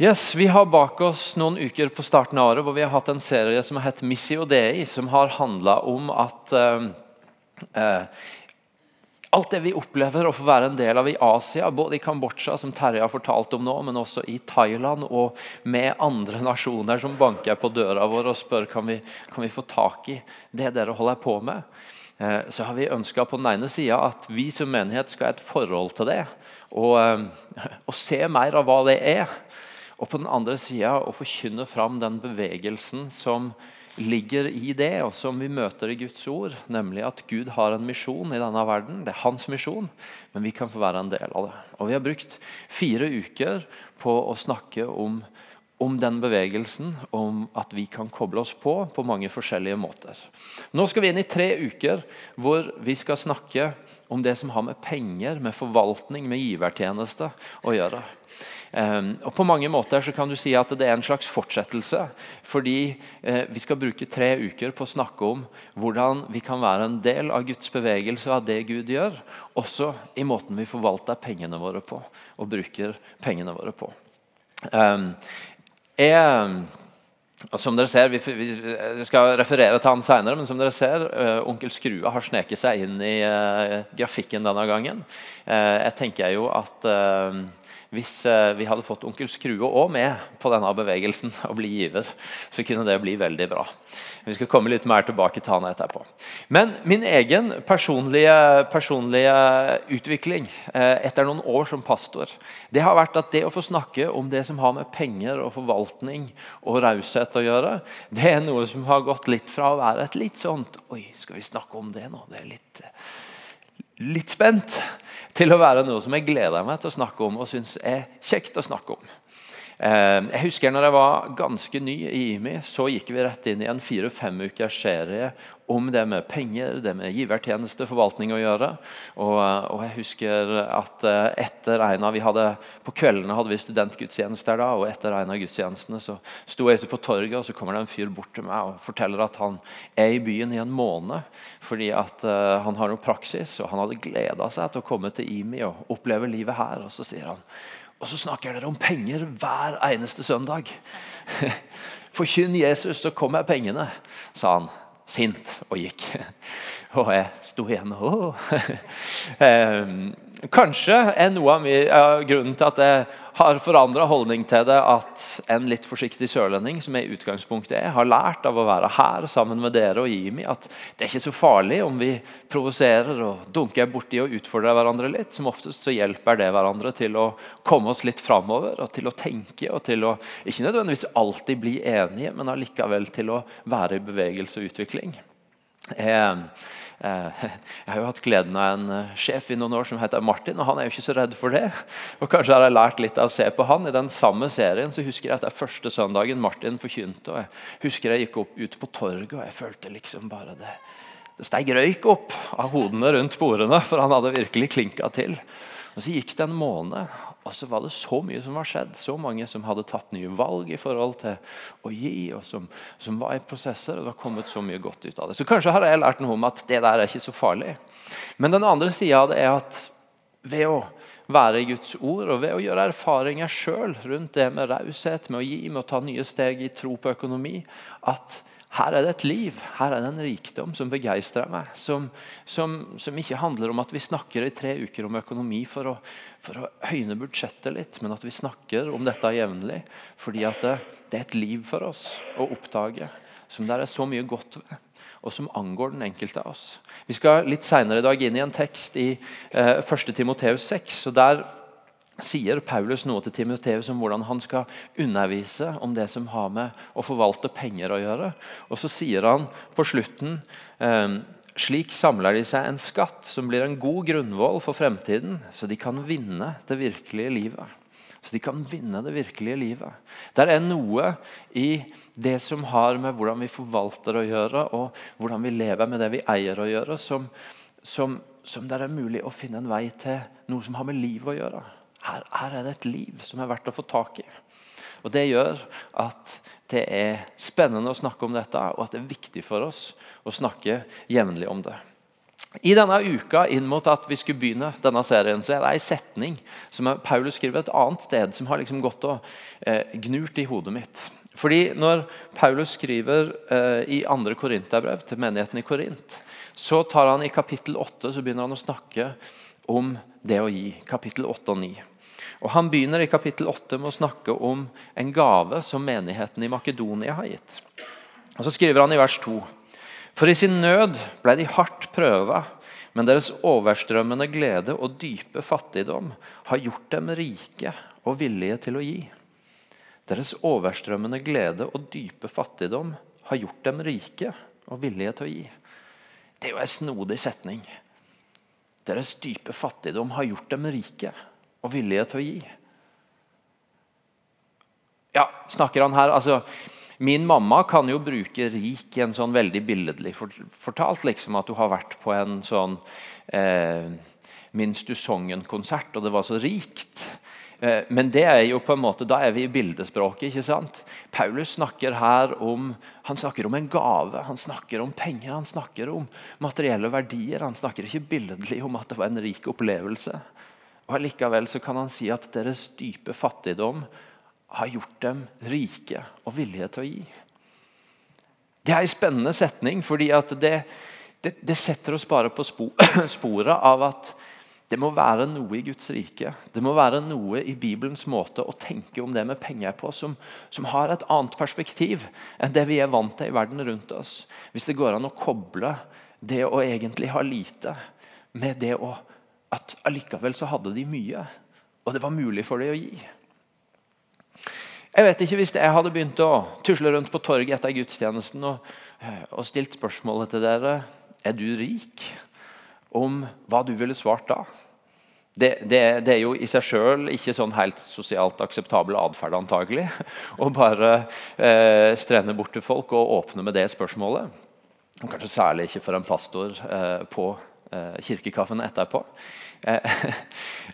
Yes, Vi har bak oss noen uker på starten av året hvor vi har hatt en serie som har hett Missio Dei, som har handla om at eh, eh, alt det vi opplever å få være en del av i Asia, både i Kambodsja, som Terje har fortalt om nå, men også i Thailand og med andre nasjoner som banker på døra vår og spør kan vi kan vi få tak i det dere holder på med. Eh, så har vi ønska på den ene sida at vi som menighet skal ha et forhold til det. Og, eh, og se mer av hva det er. Og på den andre sida å forkynne fram den bevegelsen som ligger i det, og som vi møter i Guds ord, nemlig at Gud har en misjon i denne verden. Det er hans misjon, men vi kan få være en del av det. Og Vi har brukt fire uker på å snakke om, om den bevegelsen, om at vi kan koble oss på på mange forskjellige måter. Nå skal vi inn i tre uker hvor vi skal snakke om det som har med penger, med forvaltning, med givertjeneste å gjøre. Um, og På mange måter så kan du si at det er en slags fortsettelse. Fordi uh, vi skal bruke tre uker på å snakke om hvordan vi kan være en del av Guds bevegelse og av det Gud gjør, også i måten vi forvalter pengene våre på og bruker pengene våre på. Um, jeg, som dere ser, vi, vi, skal referere til han senere, men som dere ser, uh, onkel Skrua har sneket seg inn i uh, grafikken denne gangen. Uh, jeg tenker jo at hvis eh, vi hadde fått onkel Skrue òg med på denne bevegelsen og bli giver, så kunne det bli veldig bra. Vi skal komme litt mer tilbake til han etterpå. Men min egen personlige, personlige utvikling eh, etter noen år som pastor det har vært at det å få snakke om det som har med penger og forvaltning og raushet å gjøre, det er noe som har gått litt fra å være et litt sånt Oi, skal vi snakke om det nå? Det er litt, litt spent til å være noe som jeg gleder meg til å snakke om og syns er kjekt å snakke om. Eh, jeg husker når jeg var ganske ny i IMI, så gikk vi rett inn i en fire-fem ukers serie om det med penger, det med givertjeneste, forvaltning å gjøre. Og, og, jeg husker at eh, etter en av vi hadde, På kveldene hadde vi studentgudstjenester da, og etter en av gudstjenestene så sto jeg ute på torget, og så kommer det en fyr bort til meg og forteller at han er i byen i en måned fordi at uh, han har noe praksis, og han hadde gleda seg til å komme til IMI og oppleve livet her. Og så sier han og så snakker dere om penger hver eneste søndag. Forkynn Jesus, så kommer pengene, sa han sint og gikk. Og jeg sto igjen og Kanskje er noe av grunnen til at jeg har forandra holdning til det, at en litt forsiktig sørlending som jeg i utgangspunktet er, har lært av å være her sammen med dere og Jimmy at det er ikke så farlig om vi provoserer og dunker borti og utfordrer hverandre litt. Som oftest så hjelper det hverandre til å komme oss litt framover og til å tenke og til å ikke nødvendigvis alltid bli enige, men allikevel til å være i bevegelse og utvikling. Eh, jeg har jo hatt gleden av en eh, sjef i noen år som heter Martin. og Han er jo ikke så redd for det. Og Kanskje har jeg lært litt av å se på han. I den samme serien så husker jeg at det er første søndagen Martin forkynte. og Jeg husker jeg gikk opp ut på torget og jeg følte liksom bare det Det steg røyk opp av hodene rundt bordene, for han hadde virkelig klinka til. Og Så gikk det en måned, og så var det så mye som var skjedd. Så mange som hadde tatt nye valg i forhold til å gi, og som, som var i prosesser. og Det var kommet så mye godt ut av det. Så kanskje har jeg lært noe om at det der er ikke så farlig. Men den andre sida av det er at ved å være i Guds ord og ved å gjøre erfaringer sjøl rundt det med raushet, med å gi, med å ta nye steg i tro på økonomi, at her er det et liv, her er det en rikdom som begeistrer meg. Som, som, som, ikke handler om at vi snakker i tre uker om økonomi for å, for å høyne budsjettet litt, men at vi snakker om dette jevnlig. Fordi det, det, er et liv for oss å oppdage som det er så mye godt ved. Og som angår den enkelte av oss. Vi skal litt senere i dag inn i en tekst i eh, 1. Timoteus 6. og Der sier Paulus noe til Timoteus om hvordan han skal undervise om det som har med å forvalte penger å gjøre. Og så sier han på slutten ehm, slik samler de seg en skatt som blir en god grunnvoll for fremtiden, så de kan vinne det virkelige livet. Så de kan vinne det virkelige livet. Det er noe i det som har med hvordan vi forvalter å gjøre, og hvordan vi lever med det vi eier å gjøre, som, som, som det er mulig å finne en vei til noe som har med livet å gjøre. Her, her, er det et liv som er verdt å få tak i. Og Det gjør at det er spennende å snakke om dette, og at det er viktig for oss å snakke jevnlig om det. I denne uka inn mot at vi skulle begynne denne serien, så er det en setning som Paulus skriver et annet sted, som har liksom gått og eh, gnurt i hodet mitt. Fordi Når Paulus skriver eh, i 2. Korinterbrev til menigheten i Korint, så tar han i kapittel 8 så begynner han å snakke om det å gi. Kapittel 8 og 9. Og Han begynner i kapittel 8 med å snakke om en gave som menigheten i Makedonia har gitt. Og Så skriver han i vers 2.: For i sin nød ble de hardt prøva, men deres overstrømmende glede og dype fattigdom har gjort dem rike og villige til å gi. Deres overstrømmende glede og dype fattigdom har gjort dem rike og villige til å gi. Det er jo en snodig setning. Deres dype fattigdom har gjort dem rike og villige til å gi. Ja, snakker han her altså, Min mamma kan jo bruke 'rik' i en sånn veldig billedlig fortalt. liksom At du har vært på en sånn eh, Minst du Songen-konsert, og det var så rikt. Eh, men det er jo på en måte, da er vi i bildespråket. ikke sant? Paulus snakker her om han snakker om en gave, han snakker om penger, han snakker om materielle verdier. Han snakker ikke billedlig om at det var en rik opplevelse. Og Likevel så kan han si at deres dype fattigdom har gjort dem rike og villige til å gi. Det er en spennende setning, fordi det, det, det, setter oss bare på sporet av at det må være noe i Guds rike. Det må være noe i Bibelens måte å tenke om det med penger på som, som har et annet perspektiv enn det vi er vant til i verden rundt oss. Hvis det går an å koble det å egentlig ha lite med det å at allikevel så hadde de mye, og det var mulig for dem å gi. Jeg vet ikke Hvis jeg hadde begynt å tusle rundt på torget etter gudstjenesten og, og stilt spørsmålet til dere er du rik, om hva du ville svart da. Det, det, det, er jo i seg sjøl ikke sånn helt sosialt akseptabel atferd antagelig, å bare eh, strende bort til folk og åpne med det spørsmålet. Kanskje særlig ikke for en pastor eh, på Eh, kirkekaffen etterpå.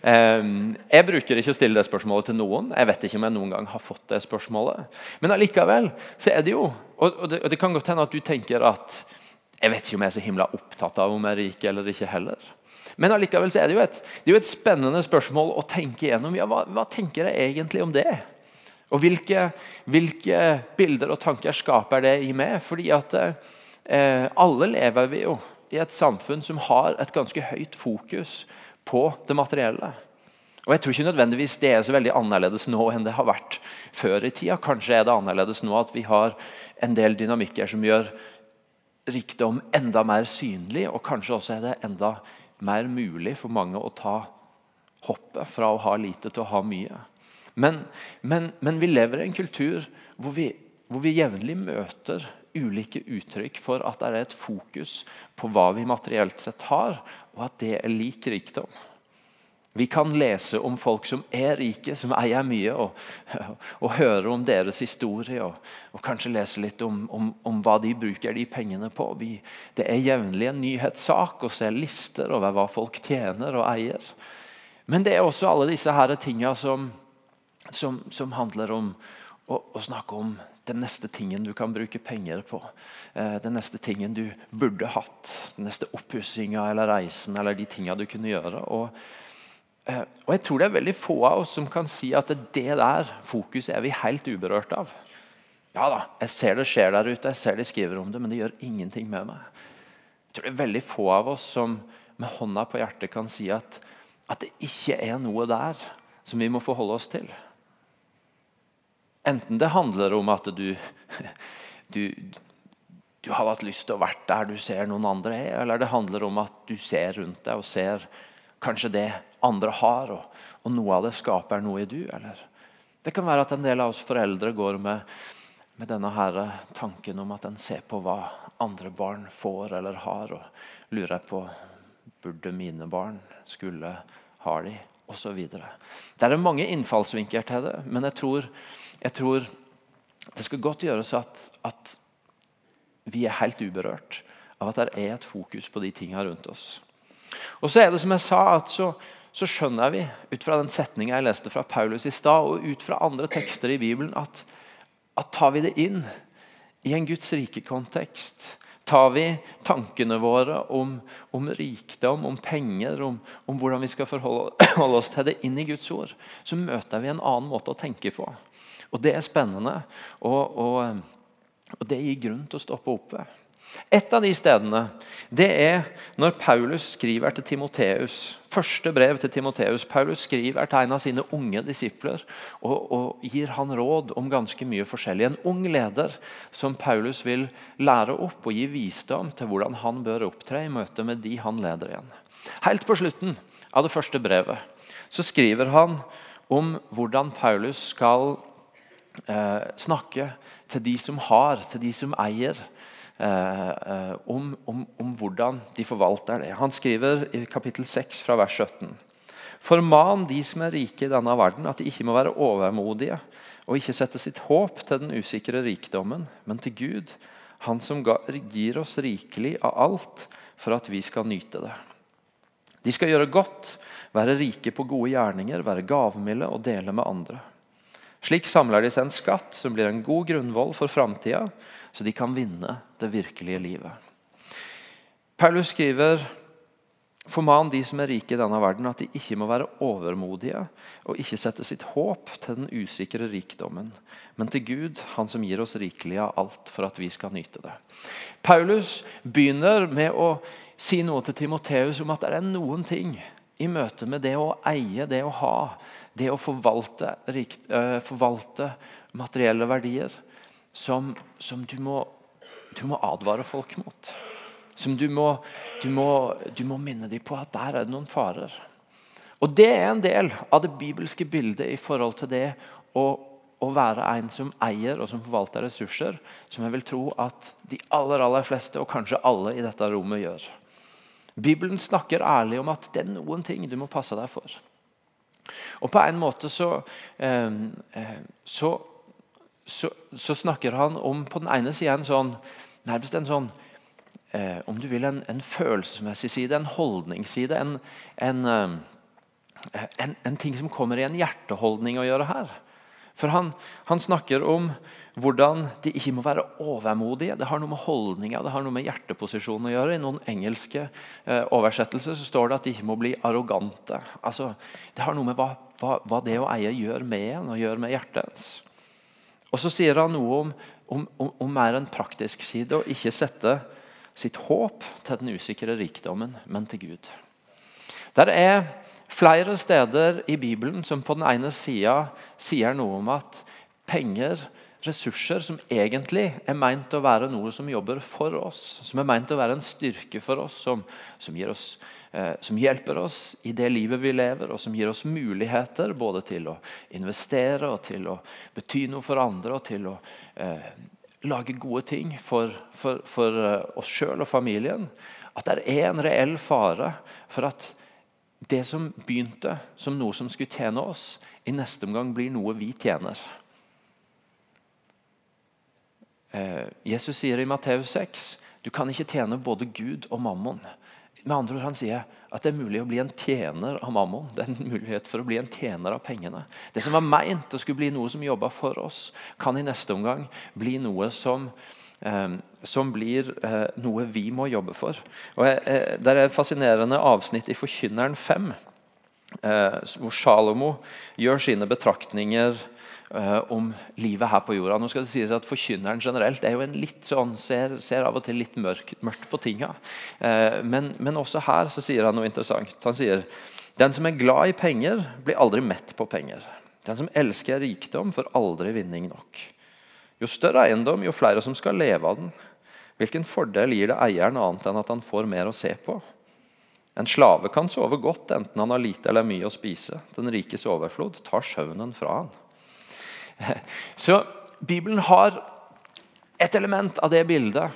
Eh, jeg bruker ikke å stille det spørsmålet til noen. Jeg vet ikke om jeg noen gang har fått det spørsmålet. Men allikevel så er det jo og det kan godt hende at du tenker at jeg vet ikke om jeg er så himla opptatt av om jeg er rik eller ikke heller. Men allikevel så er det jo et, det er jo et spennende spørsmål å tenke gjennom. Ja, hva, hva, tenker jeg egentlig om det? Og hvilke, hvilke, bilder og tanker skaper det i meg? Fordi at eh, alle lever vi jo i et samfunn som har et ganske høyt fokus på det materielle. Og Jeg tror ikke nødvendigvis det er så veldig annerledes nå enn det har vært før i tida. Kanskje er det annerledes nå at vi har en del dynamikker som gjør rikdom enda mer synlig, og kanskje også er det enda mer mulig for mange å ta hoppet fra å ha lite til å ha mye. Men, men, men vi lever i en kultur hvor vi, vi jevnlig møter ulike uttrykk for at det er et fokus på hva vi materielt sett har, og at det er lik rikdom. Vi kan lese om folk som er rike, som eier mye, og, og høre om deres historie. Og, og kanskje lese litt om, om, om, hva de bruker de pengene på. Vi, det er jevnlig en nyhetssak å se lister over hva folk tjener og eier. Men det er også alle disse her tingene som, som, som handler om å, å snakke om den neste tingen du kan bruke penger på. Eh, den neste tingen du burde hatt. Den neste oppussinga eller reisen eller de tinga du kunne gjøre. Og, eh, og, jeg tror det er veldig få av oss som kan si at det der fokuset er vi helt uberørt av. Ja da, jeg ser det skjer der ute, jeg ser de skriver om det, men det gjør ingenting med meg. Jeg tror det er veldig få av oss som med hånda på hjertet kan si at, at det ikke er noe der som vi må forholde oss til. Enten det handler om at du, du, du har hatt lyst til å være der du ser noen andre er, eller det handler om at du ser rundt deg og ser kanskje det andre har, og, og noe av det skaper noe i du. Eller det kan være at en del av oss foreldre går med, med denne her tanken om at en ser på hva andre barn får eller har, og lurer på burde mine barn, skulle, ha de, osv. Det er mange innfallsvinkler til det, men jeg tror jeg tror det skal godt gjøres at, at vi er helt uberørt av at det er et fokus på de tingene rundt oss. Og så er det som jeg sa, at så, så skjønner vi ut fra den setninga jeg leste fra Paulus i stad, og ut fra andre tekster i Bibelen, at, at tar vi det inn i en Guds rike kontekst, Tar vi tankene våre om, om rikdom, om penger, om, om, hvordan vi skal forholde oss til det inn i Guds ord, så møter vi en annen måte å tenke på. Og Det er spennende, og, og, og det gir grunn til å stoppe opp ved. Et av de stedene det er når Paulus skriver til Timoteus. Første brev til Timoteus. Paulus skriver til en av sine unge disipler og, og, gir han råd om ganske mye forskjellig. En ung leder som Paulus vil lære opp og gi visdom til hvordan han bør opptre i møte med de han leder igjen. Helt på slutten av det første brevet så skriver han om hvordan Paulus skal eh, snakke til de som har, til de som eier om, om, om, hvordan de forvalter det. Han skriver i kapittel 6 fra vers 17. Forman de som er rike i denne verden, at de ikke må være overmodige og ikke sette sitt håp til den usikre rikdommen, men til Gud, Han som gir oss rikelig av alt for at vi skal nyte det. De skal gjøre godt, være rike på gode gjerninger, være gavmilde og dele med andre. Slik samler de seg en skatt som blir en god grunnvoll for framtida, så de kan vinne det virkelige livet. Paulus skriver Forman de som er rike i denne verden, at de ikke må være overmodige og ikke sette sitt håp til den usikre rikdommen, men til Gud, Han som gir oss rikelig av alt for at vi skal nyte det. Paulus begynner med å si noe til Timoteus om at det er noen ting i møte med det å eie, det å ha, det å forvalte, eh, forvalte materielle verdier, som, som du, må, du, må, advare folk mot. Som du må, du må, du må minne dem på at der er det noen farer. Og Det er en del av det bibelske bildet i forhold til det å, å være en som eier og som forvalter ressurser, som jeg vil tro at de aller, aller fleste, og kanskje alle i dette rommet, gjør. Bibelen snakker ærlig om at det er noen ting du må passe deg for. Og på en måte så, eh, eh så så, så, snakker han om på den ene sida en sånn nærmest en sånn eh, om du vil en, en, følelsesmessig side, en holdningsside. En, en, eh, en, ting som kommer i en hjerteholdning å gjøre her. For han, han, snakker om hvordan de ikke må være overmodige. Det har noe med holdninga det har noe med hjerteposisjonen å gjøre. I noen engelske eh, oversettelser så står det at de ikke må bli arrogante. Altså, det har noe med hva, hva, hva det å eie gjør med en og gjør med hjertet ens. Og så sier han noe om, om, om, om mer en praktisk side, å ikke sette sitt håp til den usikre rikdommen, men til Gud. Der er flere steder i Bibelen som på den ene sida sier noe om at penger, ressurser som egentlig er meint å være noe som jobber for oss, som er meint å være en styrke for oss, som, som oss Eh, som hjelper oss i det livet vi lever, og som gir oss muligheter både til å investere og til å bety noe for andre og til å eh, lage gode ting for, for, for eh, oss sjøl og familien. At det er en reell fare for at det som begynte som noe som skulle tjene oss, i neste omgang blir noe vi tjener. Eh, Jesus sier i Matteus 6 du kan ikke tjene både Gud og mammon. Med andre ord, Han sier at det er mulig å bli en tjener av mammon. Det er en mulighet for å bli en tjener av pengene. Det som var meint å skulle bli noe som jobba for oss, kan i neste omgang bli noe som, eh, som blir eh, noe vi må jobbe for. Og Det er et fascinerende avsnitt i Forkynneren 5, eh, hvor Salomo gjør sine betraktninger om livet her på jorda. Nå skal det sies at Forkynneren generelt er jo en litt sånn, ser, ser av og til litt mørk, mørkt på tinga. Uh, men, men, også her så sier han noe interessant. Han sier den som er glad i penger, blir aldri mett på penger. Den som elsker rikdom, får aldri vinning nok. Jo større eiendom, jo flere som skal leve av den. Hvilken fordel gir det eieren annet enn at han får mer å se på? En slave kan sove godt enten han har lite eller mye å spise. Den rikes overflod tar søvnen fra han. Så Bibelen har et element av det bildet.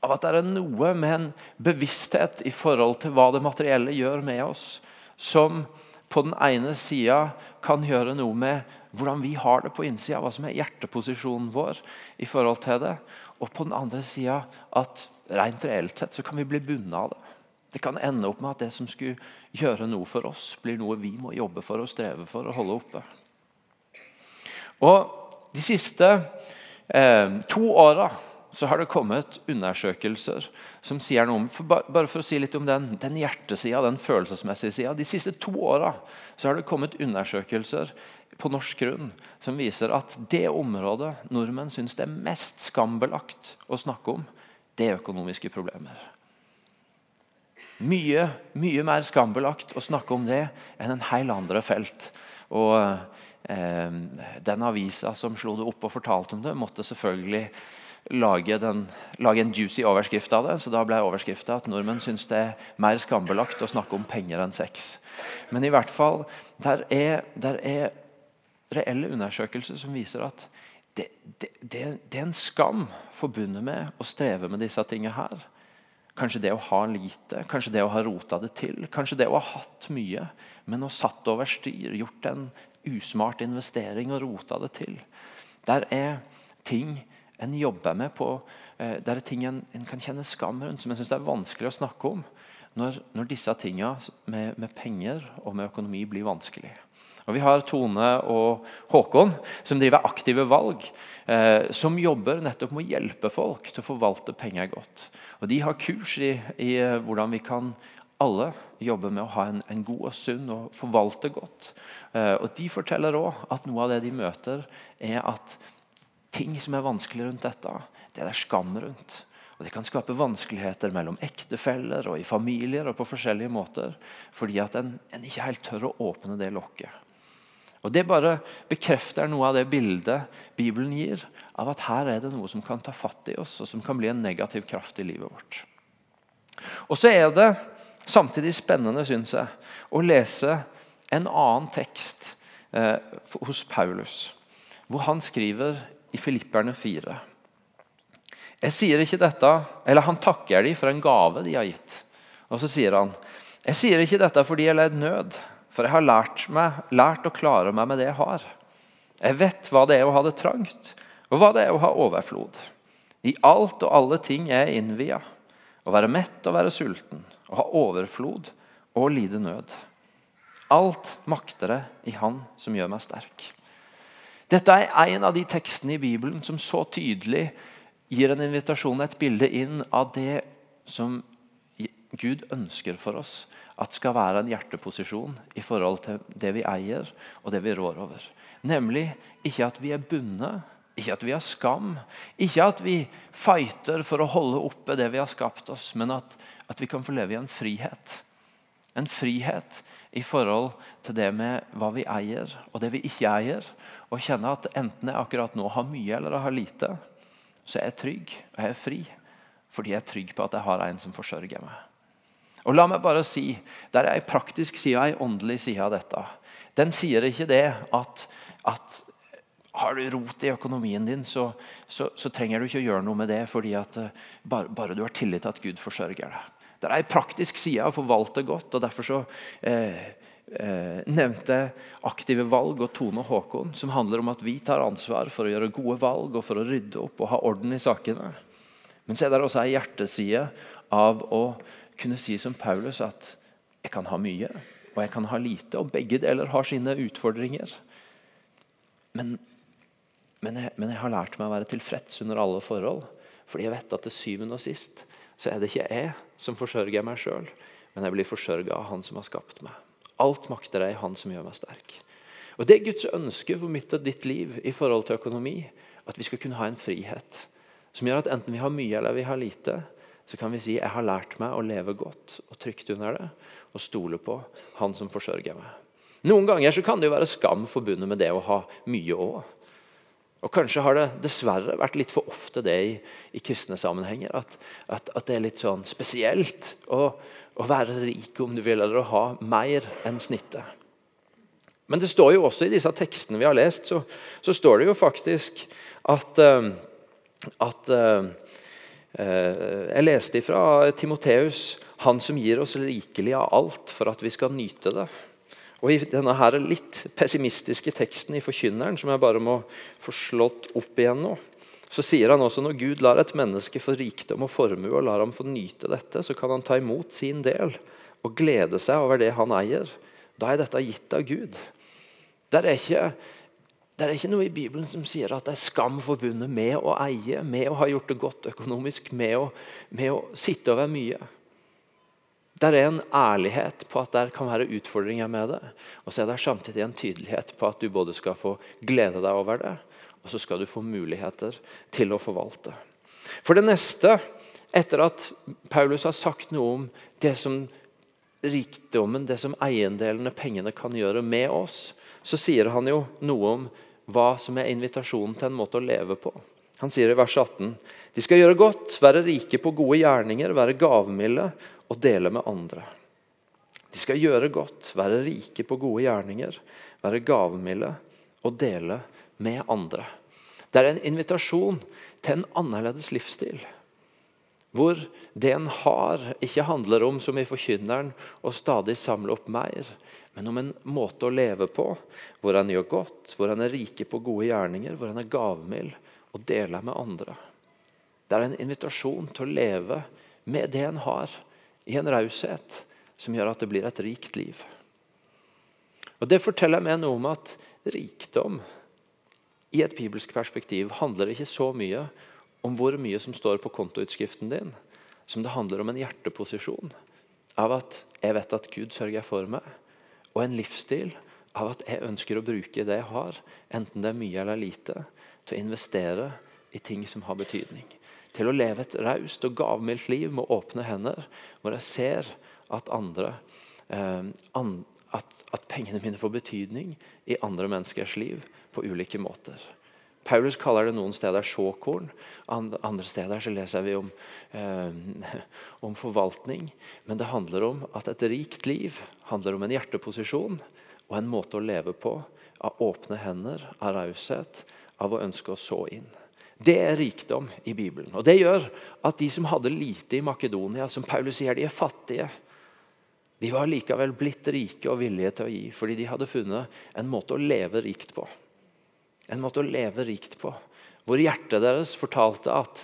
Av at det er noe med en bevissthet i forhold til hva det materielle gjør med oss, som på den ene sida kan gjøre noe med hvordan vi har det på innsida, hva som er hjerteposisjonen vår i forhold til det. Og på den andre sida at rent reelt sett så kan vi bli bundet av det. Det kan ende opp med at det som skulle gjøre noe for oss, blir noe vi må jobbe for og streve for å holde oppe. Og De siste eh, to åra så har det kommet undersøkelser som sier noe om for Bare for å si litt om den, den hjertesida, den følelsesmessige sida. De siste to åra har det kommet undersøkelser på norsk grunn som viser at det området nordmenn syns det er mest skambelagt å snakke om, det er økonomiske problemer. Mye, mye mer skambelagt å snakke om det enn en hel andre felt. Og Den avisa som slo det opp og fortalte om det, måtte selvfølgelig lage, den, lage en juicy overskrift av det. Så da ble overskrifta at nordmenn syns det er mer skambelagt å snakke om penger enn sex. Men i hvert fall, der er, der er reelle undersøkelser som viser at det, det, det, det, er en skam forbundet med å streve med disse tingene her. Kanskje det å ha lite, kanskje det å ha rota det til. Kanskje det å ha hatt mye, men å satt over styr, gjort en usmart investering og rota det til. Der er ting en jobber med på eh, Der er ting en, en kan kjenne skam rundt, som en syns er vanskelig å snakke om. Når, når disse tingene med, med penger og med økonomi blir vanskelig. Og Vi har Tone og Håkon som driver aktive valg. Eh, som jobber nettopp med å hjelpe folk til å forvalte penger godt. Og De har kurs i, i eh, hvordan vi kan alle jobber med å ha en, en god og sunn og forvalte godt. Eh, og De forteller òg at noe av det de møter, er at ting som er vanskelig rundt dette, det er skam rundt. Og Det kan skape vanskeligheter mellom ektefeller og i familier og på forskjellige måter. Fordi at en, en ikke helt tør å åpne det lokket. Og Det bare bekrefter noe av det bildet Bibelen gir av at her er det noe som kan ta fatt i oss, og som kan bli en negativ kraft i livet vårt. Og så er det samtidig spennende, syns jeg, å lese en annen tekst eh, hos Paulus, hvor han skriver i Filipperne 4. Jeg sier ikke dette, eller Han takker dem for en gave de har gitt. Og så sier han jeg sier ikke dette fordi jeg led nød, for jeg har lært, meg, lært å klare meg med det jeg har. Jeg vet hva det er å ha det trangt, og hva det er å ha overflod. I alt og alle ting er jeg innvia. Å være mett og være sulten, å ha overflod og lide nød. Alt makter jeg i Han som gjør meg sterk. Dette er en av de tekstene i Bibelen som så tydelig gir en invitasjon, et bilde inn av det som Gud ønsker for oss at skal være en hjerteposisjon i forhold til det vi eier og det vi rår over. Nemlig ikke at vi er bundet, ikke at vi har skam, ikke at vi fighter for å holde oppe det vi har skapt oss, men at, at vi kan få leve i en frihet. En frihet i forhold til det med hva vi eier og det vi ikke eier. Og kjenne at enten jeg akkurat nå har mye eller jeg har lite, så er jeg trygg og jeg er fri. Fordi jeg er trygg på at jeg har en som forsørger meg. Og la meg bare si, Det er ei praktisk side og ei åndelig side av dette. Den sier ikke det at, at har du rot i økonomien din, så, så, så, trenger du ikke å gjøre noe med det fordi at uh, bare, bare, du har tillit til at Gud forsørger deg. Det er ei praktisk side å forvalte godt. og Derfor så eh, eh, nevnte jeg aktive valg og Tone Håkon, som handler om at vi tar ansvar for å gjøre gode valg og for å rydde opp og ha orden i sakene. Men så er det også ei hjerteside av å kunne si som Paulus at jeg kan ha mye, og jeg kan ha lite. Og begge deler har sine utfordringer. Men, men, jeg, men jeg har lært meg å være tilfreds under alle forhold. Fordi jeg vet at til syvende og sist så er det ikke jeg som forsørger meg sjøl, men jeg blir forsørga av Han som har skapt meg. Alt makter jeg i Han som gjør meg sterk. Og Det er Guds ønske for mitt og ditt liv i forhold til økonomi. At vi skal kunne ha en frihet som gjør at enten vi har mye eller vi har lite, så kan vi si jeg har lært meg å leve godt og trygt under det og stole på Han som forsørger meg. Noen ganger så kan det jo være skam forbundet med det å ha mye òg. Og Kanskje har det dessverre vært litt for ofte det i, i kristne sammenhenger. At, at, at, det er litt sånn spesielt å, å, være rik om du vil, eller å ha mer enn snittet. Men det står jo også i disse tekstene vi har lest, så, så står det jo faktisk at, uh, at uh, Eh, jeg leste fra Timoteus, han som gir oss rikelig av alt for at vi skal nyte det. Og I denne her litt pessimistiske teksten i Forkynneren, som jeg bare må få slått opp igjen nå, så sier han også når Gud lar et menneske få rikdom og formue og lar ham få nyte dette, så kan han ta imot sin del og glede seg over det han eier. Da er dette gitt av Gud. Det er ikke Det er ikke noe i Bibelen som sier at det er skam forbundet med å eie, med å ha gjort det godt økonomisk, med å, med å sitte over mye. Det er en ærlighet på at det kan være utfordringer med det. Og så er det samtidig en tydelighet på at du både skal få glede deg over det, og så skal du få muligheter til å forvalte. For det neste, etter at Paulus har sagt noe om det som rikdommen, det som eiendelene, pengene, kan gjøre med oss, så sier han jo noe om hva som er invitasjonen til en måte å leve på. Han sier i vers 18.: De skal gjøre godt, være rike på gode gjerninger, være gavmilde og dele med andre. De skal gjøre godt, være rike på gode gjerninger, være gavmilde og dele med andre. Det er en invitasjon til en annerledes livsstil. Hvor det en har, ikke handler om som i Forkynneren å stadig samle opp mer, men om en måte å leve på hvor en gjør godt, hvor en er rike på gode gjerninger, hvor en er gavmild og deler med andre. Det er en invitasjon til å leve med det en har, i en raushet som gjør at det blir et rikt liv. Og Det forteller meg noe om at rikdom i et bibelsk perspektiv handler ikke så mye om hvor mye som står på kontoutskriften din, som det handler om en hjerteposisjon av at jeg vet at Gud sørger for meg og en livsstil av at jeg ønsker å bruke det jeg har, enten det er mye eller lite, til å investere i ting som har betydning. Til å leve et raust og gavmildt liv med åpne hender, hvor jeg ser at, andre, eh, at, at pengene mine får betydning i andre menneskers liv på ulike måter. Paulus kaller det noen steder såkorn. Andre steder så leser vi om, eh, om, forvaltning. Men det handler om at et rikt liv handler om en hjerteposisjon og en måte å leve på. Av åpne hender, av raushet, av å ønske å så inn. Det er rikdom i Bibelen. Og Det gjør at de som hadde lite i Makedonia, som Paulus sier de er fattige, de var likevel blitt rike og villige til å gi, fordi de hadde funnet en måte å leve rikt på. En måte å leve rikt på. Hvor hjertet deres fortalte at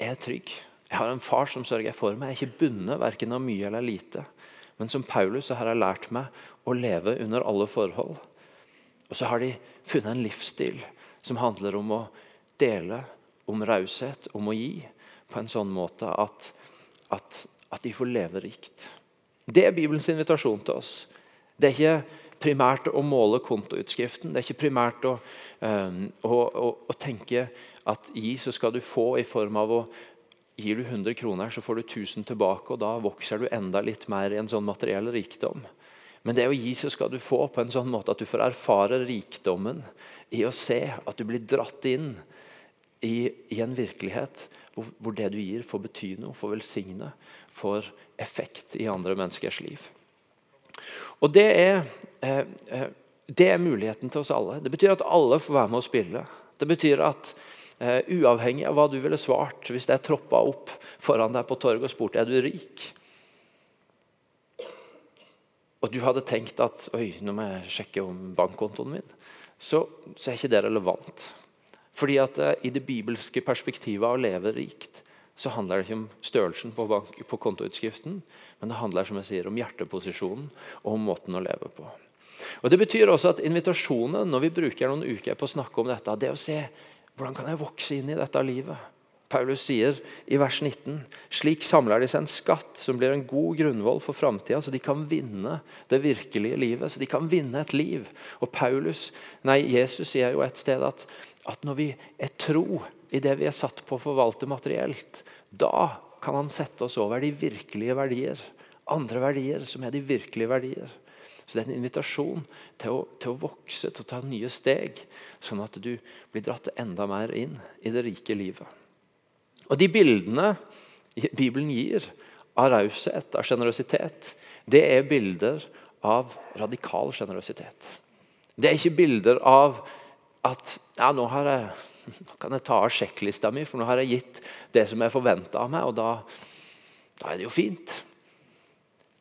jeg er trygg. Jeg har en far som sørger for meg. Jeg er ikke bundet verken av mye eller lite. Men som Paulus så har jeg lært meg å leve under alle forhold. Og så har de funnet en livsstil som handler om å dele, om raushet, om å gi. På en sånn måte at, at, at de får leve rikt. Det er Bibelens invitasjon til oss. Det er ikke primært å måle kontoutskriften. Det er ikke primært å, um, å, å, å, tenke at gi, så skal du få i form av å Gir du 100 kroner, så får du 1000 tilbake, og da vokser du enda litt mer i en sånn materiell rikdom. Men det å gi, så skal du få på en sånn måte at du får erfare rikdommen i å se at du blir dratt inn i, i en virkelighet hvor, hvor, det du gir, får bety noe, får velsigne, får effekt i andre menneskers liv. Og det er, eh, eh, det er muligheten til oss alle. Det betyr at alle får være med å spille. Det betyr at eh, uavhengig av hva du ville svart hvis jeg troppa opp foran deg på torget og spurte er du rik, og du hadde tenkt at oi, nå må jeg sjekke om bankkontoen min, så, så er ikke det relevant. Fordi at uh, I det bibelske perspektivet av å leve rikt så handler det ikke om størrelsen på, bank, på kontoutskriften, men det handler som jeg sier, om hjerteposisjonen og om måten å leve på. Og Det betyr også at invitasjonen når vi bruker noen uker på å snakke om dette, det er å se hvordan kan jeg vokse inn i dette livet. Paulus sier i vers 19 slik samler de seg en skatt som blir en god grunnvoll for framtida, så de kan vinne det virkelige livet. Så de kan vinne et liv. Og Paulus, nei, Jesus sier jo et sted at, at når vi er tro i det vi er satt på å forvalte materielt, da kan han sette oss over de virkelige verdier. Andre verdier som er de virkelige verdier. Så Det er en invitasjon til å, til å, vokse, til å ta nye steg, sånn at du blir dratt enda mer inn i det rike livet. Og De bildene Bibelen gir av raushet, av sjenerøsitet, det er bilder av radikal sjenerøsitet. Det er ikke bilder av at ja, nå jeg nå kan jeg ta av sjekklista mi, for nå har jeg gitt det som er forventa av meg. og da, da, er det jo fint.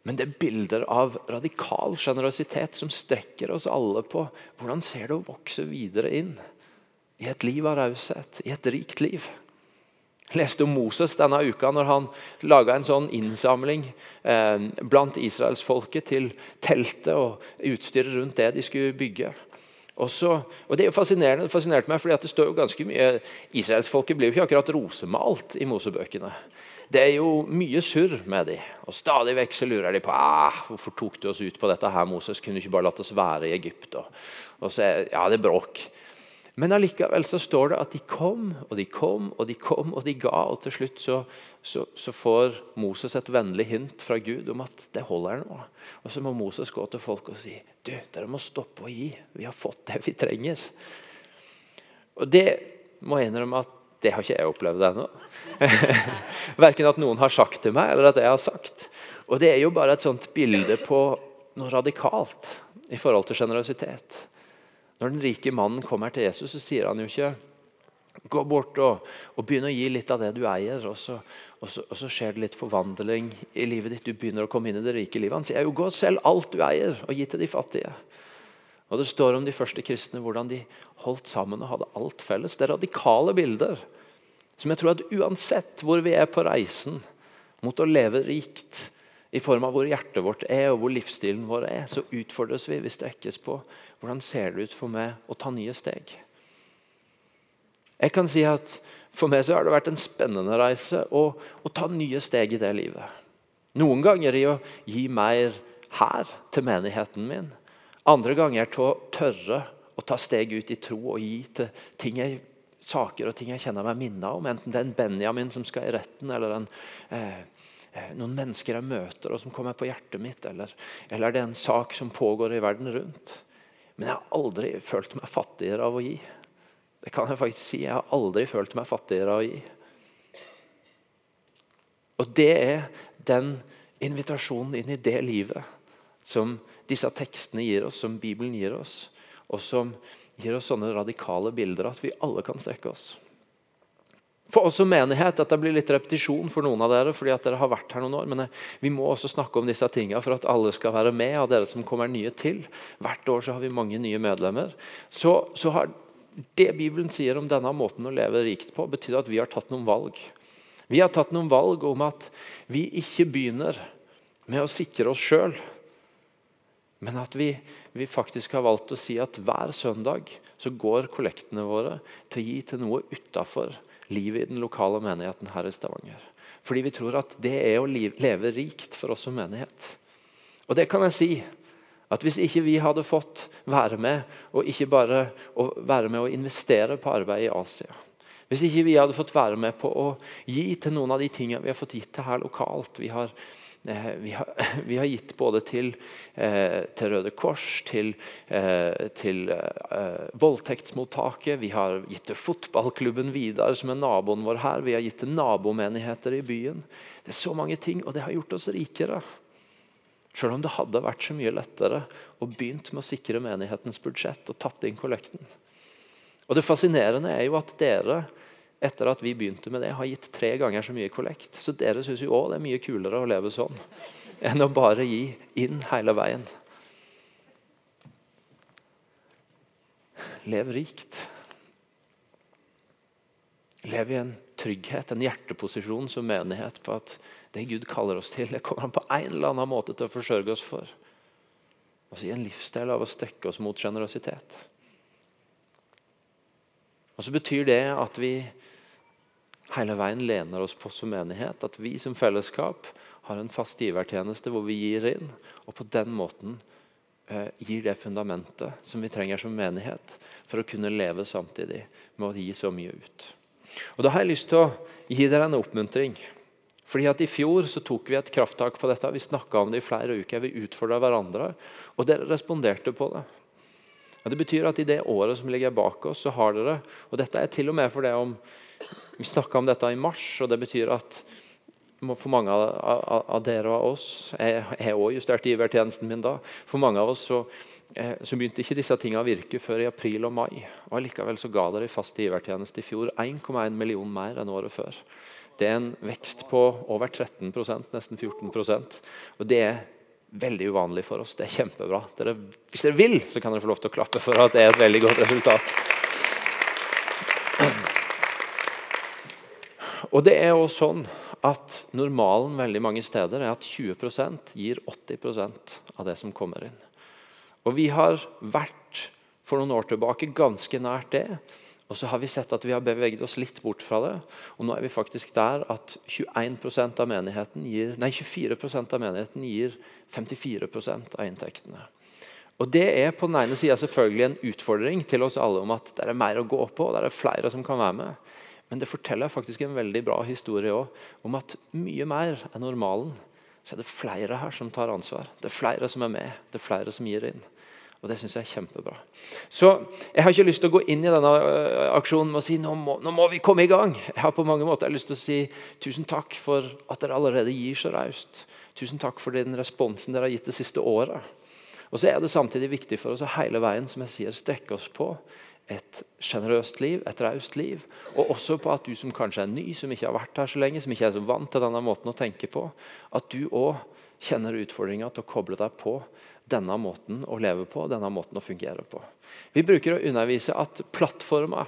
Men det er bilder av radikal sjenerøsitet som strekker oss alle på hvordan ser det å vokse videre inn i et liv av raushet, i et rikt liv. Jeg leste om Moses denne uka når han laga en sånn innsamling eh, blant israelsfolket til teltet og utstyret rundt det de skulle bygge. Også, og Det er jo fascinerende, det fascinerte meg, fordi det står jo ganske mye Israelsfolket blir jo ikke akkurat rosemalt i Mosebøkene. Det er jo mye surr med dem. Og stadig vekk så lurer de på ah, hvorfor tok du oss ut på dette her, Moses. Kunne du ikke bare latt oss være i Egypt? Og, og så er, ja, det bråk. Men allikevel så står det at de kom og de kom og de kom og de ga. Og til slutt så, så, så får Moses et vennlig hint fra Gud om at det holder nå. Og så må Moses gå til folk og si du, dere må stoppe å gi. Vi har fått det vi trenger. Og det må jeg innrømme at det har ikke jeg opplevd ennå. Verken at noen har sagt til meg, eller at jeg har sagt. Og det er jo bare et sånt bilde på noe radikalt i forhold til sjenerøsitet. Når den rike mannen kommer til Jesus, så sier han jo ikke Gå bort og, og begynn å gi litt av det du eier, og så, og, så, og så, skjer det litt forvandling i livet ditt. Du begynner å komme inn i det rike livet. Han sier jo gå og selg alt du eier, og gi til de fattige. Og Det står om de første kristne, hvordan de holdt sammen og hadde alt felles. Det er radikale bilder som jeg tror at uansett hvor vi er på reisen mot å leve rikt, i form av hvor hjertet vårt er og hvor livsstilen vår er, så utfordres vi. Vi strekkes på hvordan ser det ut for meg å ta nye steg. Jeg kan si at For meg så har det vært en spennende reise å, å ta nye steg i det livet. Noen ganger i å gi mer her til menigheten min. Andre ganger til å tørre å ta steg ut i tro og gi til ting jeg, saker og ting jeg kjenner meg minna om. Enten det er en Benjamin som skal i retten, eller en eh, Eh, noen mennesker jeg møter og som kommer på hjertet mitt, eller, eller det er en sak som pågår i verden rundt. Men jeg har aldri følt meg fattigere av å gi. Det kan jeg faktisk si. Jeg har aldri følt meg fattigere av å gi. Og det er den invitasjonen inn i det livet som disse tekstene gir oss, som Bibelen gir oss, og som gir oss sånne radikale bilder at vi alle kan strekke oss. For oss som menighet, Dette blir litt repetisjon for noen av dere. fordi at dere har vært her noen år, Men eh, vi må også snakke om disse tingene for at alle skal være med. av dere som kommer nye til. Hvert år så har vi mange nye medlemmer. Så, så har det Bibelen sier om denne måten å leve rikt på, betyr at vi har tatt noen valg. Vi har tatt noen valg om at vi ikke begynner med å sikre oss sjøl. Men at vi, vi, faktisk har valgt å si at hver søndag så går kollektene våre til å gi til noe utafor livet i den lokale menigheten her i Stavanger. Fordi vi tror at det er å leve rikt for oss som menighet. Og det kan jeg si at Hvis ikke vi hadde fått være med og ikke bare være med å investere på arbeid i Asia Hvis ikke vi hadde fått være med på å gi til noen av de tingene vi har fått gitt til her lokalt Vi har vi har, vi har, gitt både til, eh, til Røde Kors, til, eh, til voldtektsmottaket, vi har gitt til fotballklubben Vidar, som er naboen vår her. Vi har gitt til nabomenigheter i byen. Det er så mange ting, og det har gjort oss rikere. Selv om det hadde vært så mye lettere å begynt med å sikre menighetens budsjett og tatt inn kollekten. Og Det fascinerende er jo at dere etter at vi begynte med det, har gitt tre ganger så mye kollekt. Så dere syns jo òg det er mye kulere å leve sånn enn å bare gi inn hele veien. Lev rikt. Lev i en trygghet, en hjerteposisjon som menighet på at det Gud kaller oss til, det kommer han på en eller annen måte til å forsørge oss for. Altså I en livsstil av å strekke oss mot sjenerøsitet. Og så betyr det at vi hele veien lener oss på som menighet. At vi som fellesskap har en fast givertjeneste hvor vi gir inn. Og på den måten eh, gir det fundamentet som vi trenger som menighet for å kunne leve samtidig med å gi så mye ut. Og Da har jeg lyst til å gi dere en oppmuntring. Fordi at I fjor så tok vi et krafttak på dette. Vi snakka om det i flere uker. Vi utfordra hverandre, og dere responderte på det. Og det betyr at I det året som ligger bak oss, så har dere Og dette er til og med for det om vi snakka om dette i mars, og det betyr at for mange av, av, av dere og oss Jeg har òg justert givertjenesten min da. For mange av oss så, eh, så begynte ikke disse tingene å virke før i april og mai. og Allikevel så ga dere i fast givertjeneste i fjor 1,1 million mer enn året før. Det er en vekst på over 13% nesten 14% og Det er veldig uvanlig for oss. Det er kjempebra. Dere, hvis dere vil, så kan dere få lov til å klappe for at det er et veldig godt resultat. Og det er også sånn at Normalen veldig mange steder er at 20% gir 80% av det som kommer inn. Og Vi har vært for noen år tilbake ganske nært det. Og så har vi sett at vi har beveget oss litt bort fra det. Og nå er vi faktisk der at 21% av gir, nei, 24% av menigheten gir 54% av inntektene. Og Det er på den ene sida selvfølgelig en utfordring til oss alle om at det er mer å gå på. og det er flere som kan være med. Men det forteller faktisk en veldig bra historie også, om at mye mer enn normalen så er det flere her som tar ansvar. Det er flere som er med. Det er flere som gir inn. Og Det syns jeg er kjempebra. Så Jeg har ikke lyst til å gå inn i denne øh, aksjonen med å si nå må, nå må vi komme i gang. Jeg har på mange måter lyst til å si tusen takk for at dere allerede gir så raust. Tusen takk for den responsen dere har gitt det siste året. Og så er det samtidig viktig for oss å hele veien som jeg sier, strekke oss på et sjenerøst liv, et raust liv. Og også på at du som kanskje er ny, som ikke har vært her så lenge, som ikke er så vant til denne måten å tenke på, at du òg kjenner utfordringa til å koble deg på denne måten å leve på, denne måten å fungere på. Vi bruker å undervise at plattforma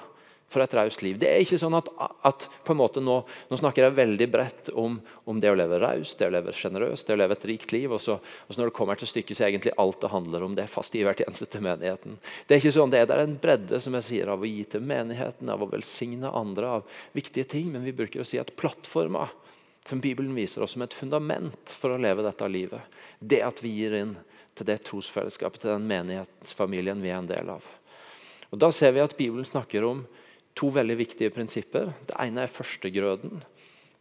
for et raust liv Det er ikke sånn at, at på en måte nå, nå, snakker jeg veldig bredt om, om det å leve raust, det å leve sjenerøst, det å leve et rikt liv. Og så, og så når det kommer til stykket, så er egentlig alt det handler om det fast i hvert eneste til menigheten. Det er ikke sånn, det er, det en bredde som jeg sier, av å gi til menigheten, av å velsigne andre, av viktige ting. Men vi bruker å si at plattforma som Bibelen viser oss som et fundament for å leve dette livet, det at vi gir inn til det trosfellesskapet, til den menighetsfamilien vi er en del av. Og Da ser vi at Bibelen snakker om to veldig viktige prinsipper. Det ene er førstegrøden.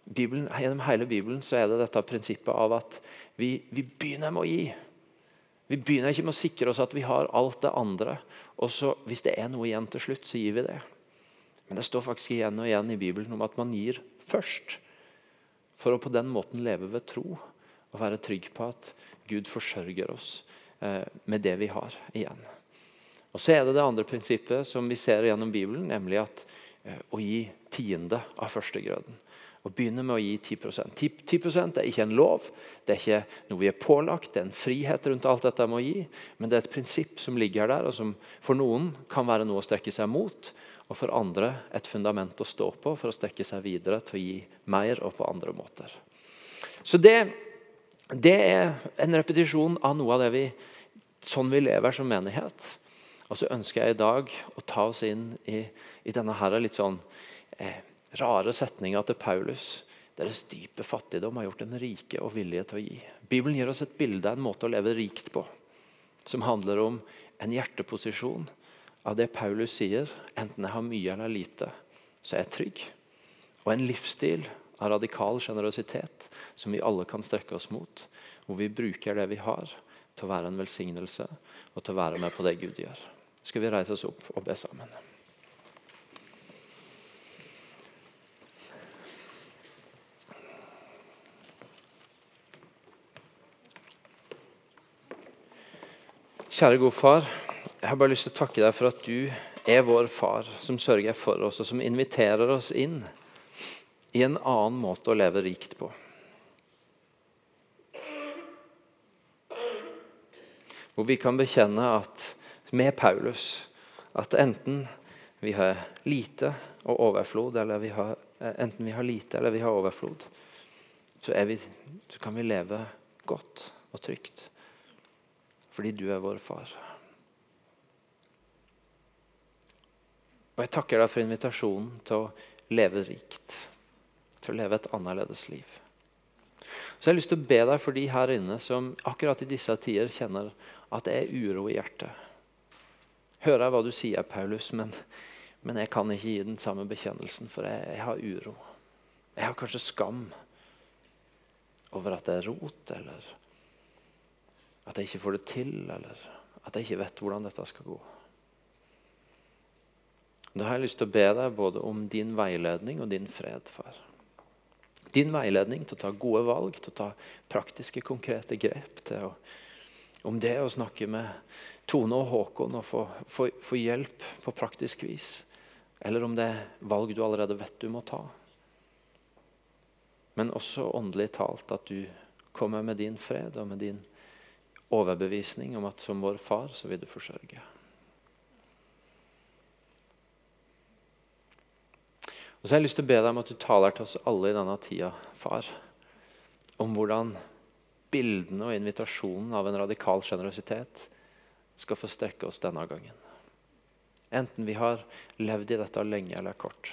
Bibelen, gjennom hele Bibelen så er det dette prinsippet av at vi, vi, begynner med å gi. Vi begynner ikke med å sikre oss at vi har alt det andre. Og så Hvis det er noe igjen til slutt, så gir vi det. Men det står faktisk igjen og igjen i Bibelen om at man gir først. For å på den måten leve ved tro og være trygg på at Gud forsørger oss eh, med det vi har igjen. Og Så er det det andre prinsippet som vi ser gjennom Bibelen, nemlig at eh, å gi tiende av førstegrøden. Å begynne med å gi 10 10, 10% er ikke en lov, det er ikke noe vi er pålagt, det er en frihet rundt alt dette med å gi. Men det er et prinsipp som ligger der, og som for noen kan være noe å strekke seg mot. Og for andre et fundament å stå på for å strekke seg videre til å gi mer og på andre måter. Så det det er en repetisjon av noe av det vi, sånn vi lever som menighet. Og så ønsker jeg i dag å ta oss inn i, i denne her litt sånn eh, rare setninga til Paulus. Deres dype fattigdom har gjort dem rike og villige til å gi. Bibelen gir oss et bilde av en måte å leve rikt på, som handler om en hjerteposisjon av det Paulus sier. Enten jeg har mye eller lite, så er jeg trygg. Og en livsstil av radikal sjenerøsitet som vi alle kan strekke oss mot. Hvor vi bruker det vi har, til å være en velsignelse og til å være med på det Gud gjør. Skal vi reise oss opp og be sammen? Kjære gode far, jeg har bare lyst til å takke deg for at du er vår far, som sørger for oss, og som inviterer oss inn i en annen måte å leve rikt på. Hvor vi kan bekjenne at med Paulus at enten vi har lite og overflod, eller vi har, eh, enten vi har lite eller vi har overflod, så, vi, så kan vi leve godt og trygt. Fordi du er vår far. Og Jeg takker deg for invitasjonen til å leve rikt til å leve et annerledes liv. Så jeg har lyst til å be deg for de her inne som akkurat i disse tider kjenner at det er uro i hjertet. Hører jeg hva du sier, Paulus, men, men jeg kan ikke gi den samme bekjennelsen, for jeg, jeg, har uro. Jeg har kanskje skam over at det er rot, eller at jeg ikke får det til, eller at jeg ikke vet hvordan dette skal gå. Da har jeg lyst til å be deg både om din veiledning og din fred, far din veiledning til å ta gode valg, til å ta praktiske, konkrete grep. til å, Om det å snakke med Tone og Håkon og få, få, få hjelp på praktisk vis. Eller om det er valg du allerede vet du må ta. Men også åndelig talt at du kommer med din fred og med din overbevisning om at som vår far så vil du forsørge. Og så har jeg lyst til å be deg om at du taler til oss alle i denne tida, far, om hvordan bildene og invitasjonen av en radikal sjenerøsitet skal få strekke oss denne gangen. Enten vi har levd i dette lenge eller kort.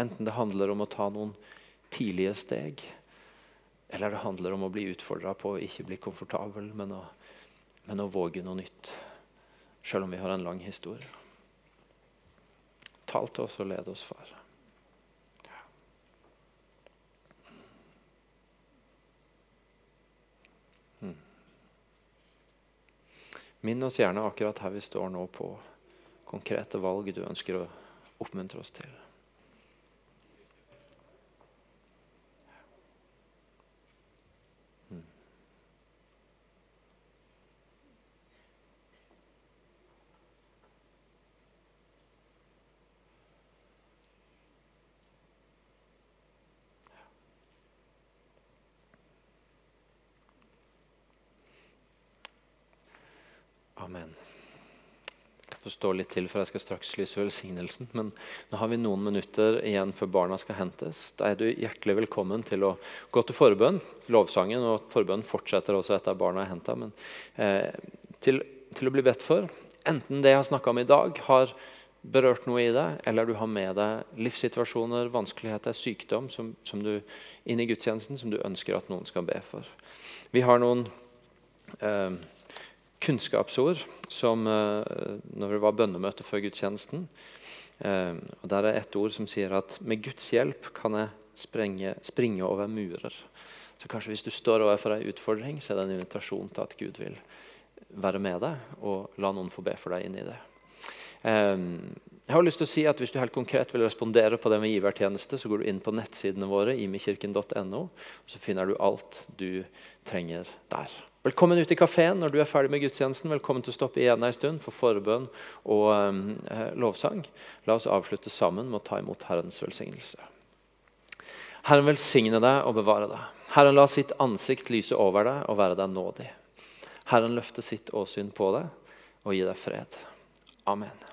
Enten det handler om å ta noen tidlige steg, eller det handler om å bli utfordra på å ikke bli komfortabel, men å, men å våge noe nytt. Selv om vi har en lang historie. Tal til oss og led oss, far. Hmm. Minn oss gjerne akkurat her vi står nå, på konkrete valg du ønsker å oppmuntre oss til. Amen. Stå litt til, for jeg skal straks lyse velsignelsen. Men nå har vi noen minutter igjen før barna skal hentes. Da er du hjertelig velkommen til å gå til forbønn. Lovsangen og forbønn fortsetter også etter barna er henta. Men eh, til, til, å bli bedt for. Enten det jeg har snakka om i dag, har berørt noe i deg, eller du har med deg livssituasjoner, vanskeligheter, sykdom som, som du, inn i gudstjenesten som du ønsker at noen skal be for. Vi har noen eh, kunnskapsord som uh, når det var bønnemøte før gudstjenesten. Uh, og Der er et ord som sier at med Guds hjelp kan jeg sprenge, springe over murer. Så kanskje hvis du står overfor en utfordring, så er det en invitasjon til at Gud vil være med deg og la noen få be for deg inn i det. Um, jeg har lyst til å si at Hvis du helt konkret vil respondere på det med givertjeneste, så går du inn på nettsidene våre, imikirken.no, og så finner du alt du trenger der. Velkommen ut i kafeen når du er ferdig med gudstjenesten. Velkommen til å stoppe igjen en stund for forbønn og eh, lovsang. La oss avslutte sammen med å ta imot Herrens velsignelse. Herren velsigne deg og bevare deg. Herren la sitt ansikt lyse over deg og være deg nådig. Herren løfte sitt åsyn på deg og gi deg fred. Amen.